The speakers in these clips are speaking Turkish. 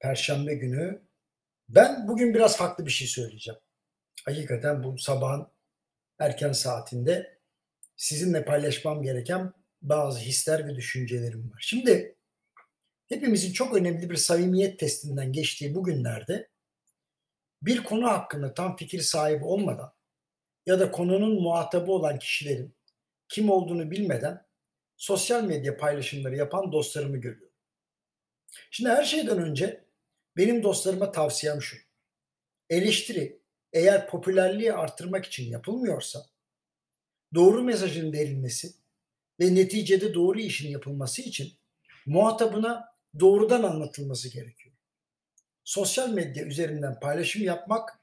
Perşembe günü. Ben bugün biraz farklı bir şey söyleyeceğim. Hakikaten bu sabahın erken saatinde sizinle paylaşmam gereken bazı hisler ve düşüncelerim var. Şimdi hepimizin çok önemli bir samimiyet testinden geçtiği bu günlerde bir konu hakkında tam fikir sahibi olmadan ya da konunun muhatabı olan kişilerin kim olduğunu bilmeden sosyal medya paylaşımları yapan dostlarımı görüyorum. Şimdi her şeyden önce benim dostlarıma tavsiyem şu. Eleştiri eğer popülerliği artırmak için yapılmıyorsa doğru mesajın verilmesi ve neticede doğru işin yapılması için muhatabına doğrudan anlatılması gerekiyor. Sosyal medya üzerinden paylaşım yapmak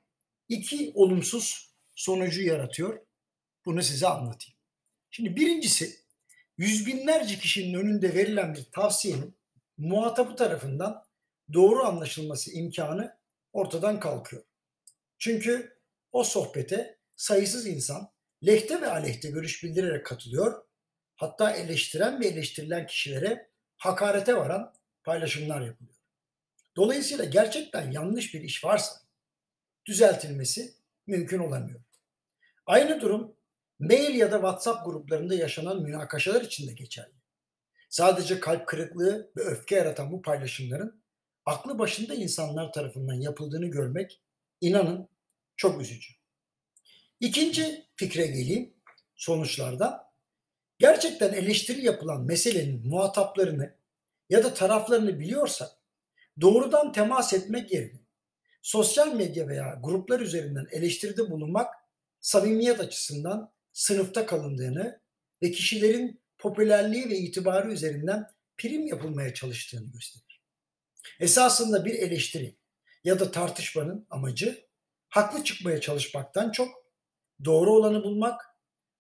iki olumsuz sonucu yaratıyor. Bunu size anlatayım. Şimdi birincisi yüz binlerce kişinin önünde verilen bir tavsiyenin muhatabı tarafından doğru anlaşılması imkanı ortadan kalkıyor. Çünkü o sohbete sayısız insan lehte ve aleyhte görüş bildirerek katılıyor. Hatta eleştiren ve eleştirilen kişilere hakarete varan paylaşımlar yapılıyor. Dolayısıyla gerçekten yanlış bir iş varsa düzeltilmesi mümkün olamıyor. Aynı durum mail ya da WhatsApp gruplarında yaşanan münakaşalar için de geçerli. Sadece kalp kırıklığı ve öfke yaratan bu paylaşımların aklı başında insanlar tarafından yapıldığını görmek inanın çok üzücü. İkinci fikre geleyim sonuçlarda. Gerçekten eleştiri yapılan meselenin muhataplarını ya da taraflarını biliyorsak doğrudan temas etmek yerine sosyal medya veya gruplar üzerinden eleştiride bulunmak samimiyet açısından sınıfta kalındığını ve kişilerin popülerliği ve itibarı üzerinden prim yapılmaya çalıştığını gösterir. Esasında bir eleştiri ya da tartışmanın amacı haklı çıkmaya çalışmaktan çok doğru olanı bulmak,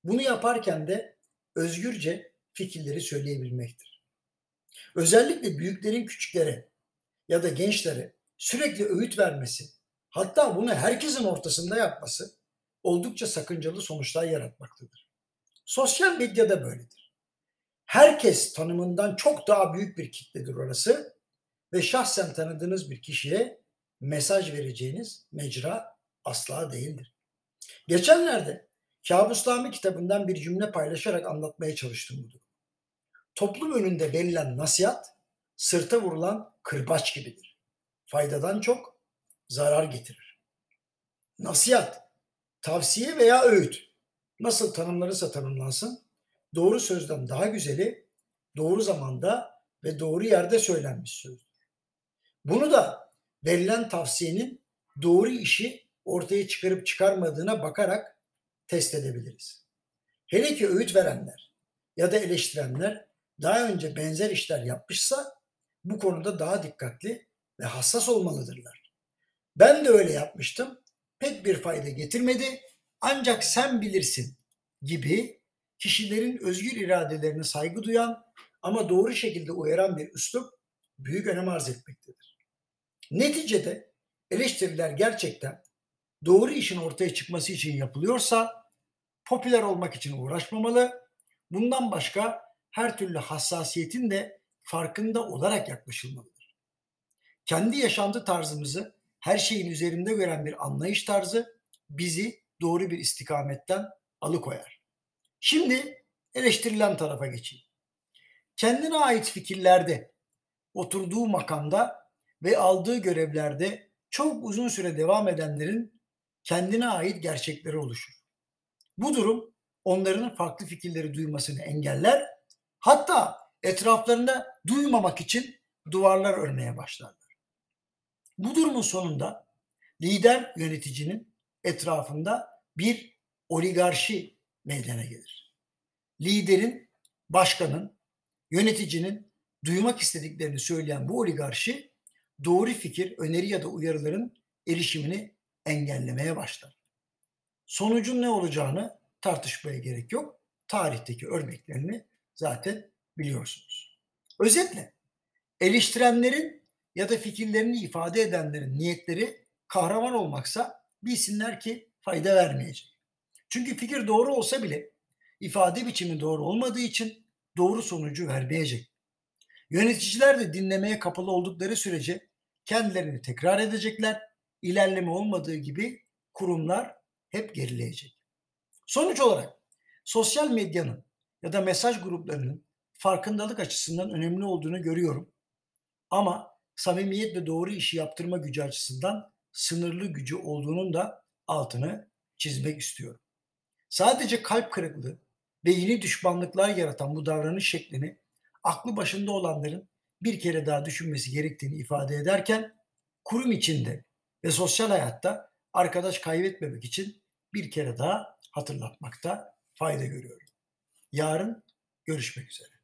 bunu yaparken de özgürce fikirleri söyleyebilmektir. Özellikle büyüklerin küçüklere ya da gençlere sürekli öğüt vermesi, hatta bunu herkesin ortasında yapması oldukça sakıncalı sonuçlar yaratmaktadır. Sosyal medyada böyledir. Herkes tanımından çok daha büyük bir kitledir orası ve şahsen tanıdığınız bir kişiye mesaj vereceğiniz mecra asla değildir. Geçenlerde Kabuslami kitabından bir cümle paylaşarak anlatmaya çalıştım bu durumu. Toplum önünde verilen nasihat sırta vurulan kırbaç gibidir. Faydadan çok zarar getirir. Nasihat, tavsiye veya öğüt nasıl tanımlanırsa tanımlansın doğru sözden daha güzeli doğru zamanda ve doğru yerde söylenmiş sözdür. Bunu da verilen tavsiyenin doğru işi ortaya çıkarıp çıkarmadığına bakarak test edebiliriz. Hele ki öğüt verenler ya da eleştirenler daha önce benzer işler yapmışsa bu konuda daha dikkatli ve hassas olmalıdırlar. Ben de öyle yapmıştım. Pek bir fayda getirmedi. Ancak sen bilirsin gibi kişilerin özgür iradelerine saygı duyan ama doğru şekilde uyaran bir üslup büyük önem arz etmektedir. Neticede eleştiriler gerçekten doğru işin ortaya çıkması için yapılıyorsa popüler olmak için uğraşmamalı. Bundan başka her türlü hassasiyetin de farkında olarak yaklaşılmalıdır. Kendi yaşantı tarzımızı her şeyin üzerinde gören bir anlayış tarzı bizi doğru bir istikametten alıkoyar. Şimdi eleştirilen tarafa geçeyim. Kendine ait fikirlerde, oturduğu makamda ve aldığı görevlerde çok uzun süre devam edenlerin kendine ait gerçekleri oluşur. Bu durum onların farklı fikirleri duymasını engeller. Hatta etraflarında duymamak için duvarlar örmeye başlarlar. Bu durumun sonunda lider yöneticinin etrafında bir oligarşi meydana gelir. Liderin, başkanın, yöneticinin duymak istediklerini söyleyen bu oligarşi doğru fikir, öneri ya da uyarıların erişimini engellemeye başlar. Sonucun ne olacağını tartışmaya gerek yok. Tarihteki örneklerini zaten biliyorsunuz. Özetle eleştirenlerin ya da fikirlerini ifade edenlerin niyetleri kahraman olmaksa bilsinler ki fayda vermeyecek. Çünkü fikir doğru olsa bile ifade biçimi doğru olmadığı için doğru sonucu vermeyecek. Yöneticiler de dinlemeye kapalı oldukları sürece kendilerini tekrar edecekler. İlerleme olmadığı gibi kurumlar hep gerileyecek. Sonuç olarak sosyal medyanın ya da mesaj gruplarının farkındalık açısından önemli olduğunu görüyorum. Ama samimiyet ve doğru işi yaptırma gücü açısından sınırlı gücü olduğunun da altını çizmek istiyorum. Sadece kalp kırıklığı ve yeni düşmanlıklar yaratan bu davranış şeklini aklı başında olanların bir kere daha düşünmesi gerektiğini ifade ederken kurum içinde ve sosyal hayatta arkadaş kaybetmemek için bir kere daha hatırlatmakta fayda görüyorum. Yarın görüşmek üzere.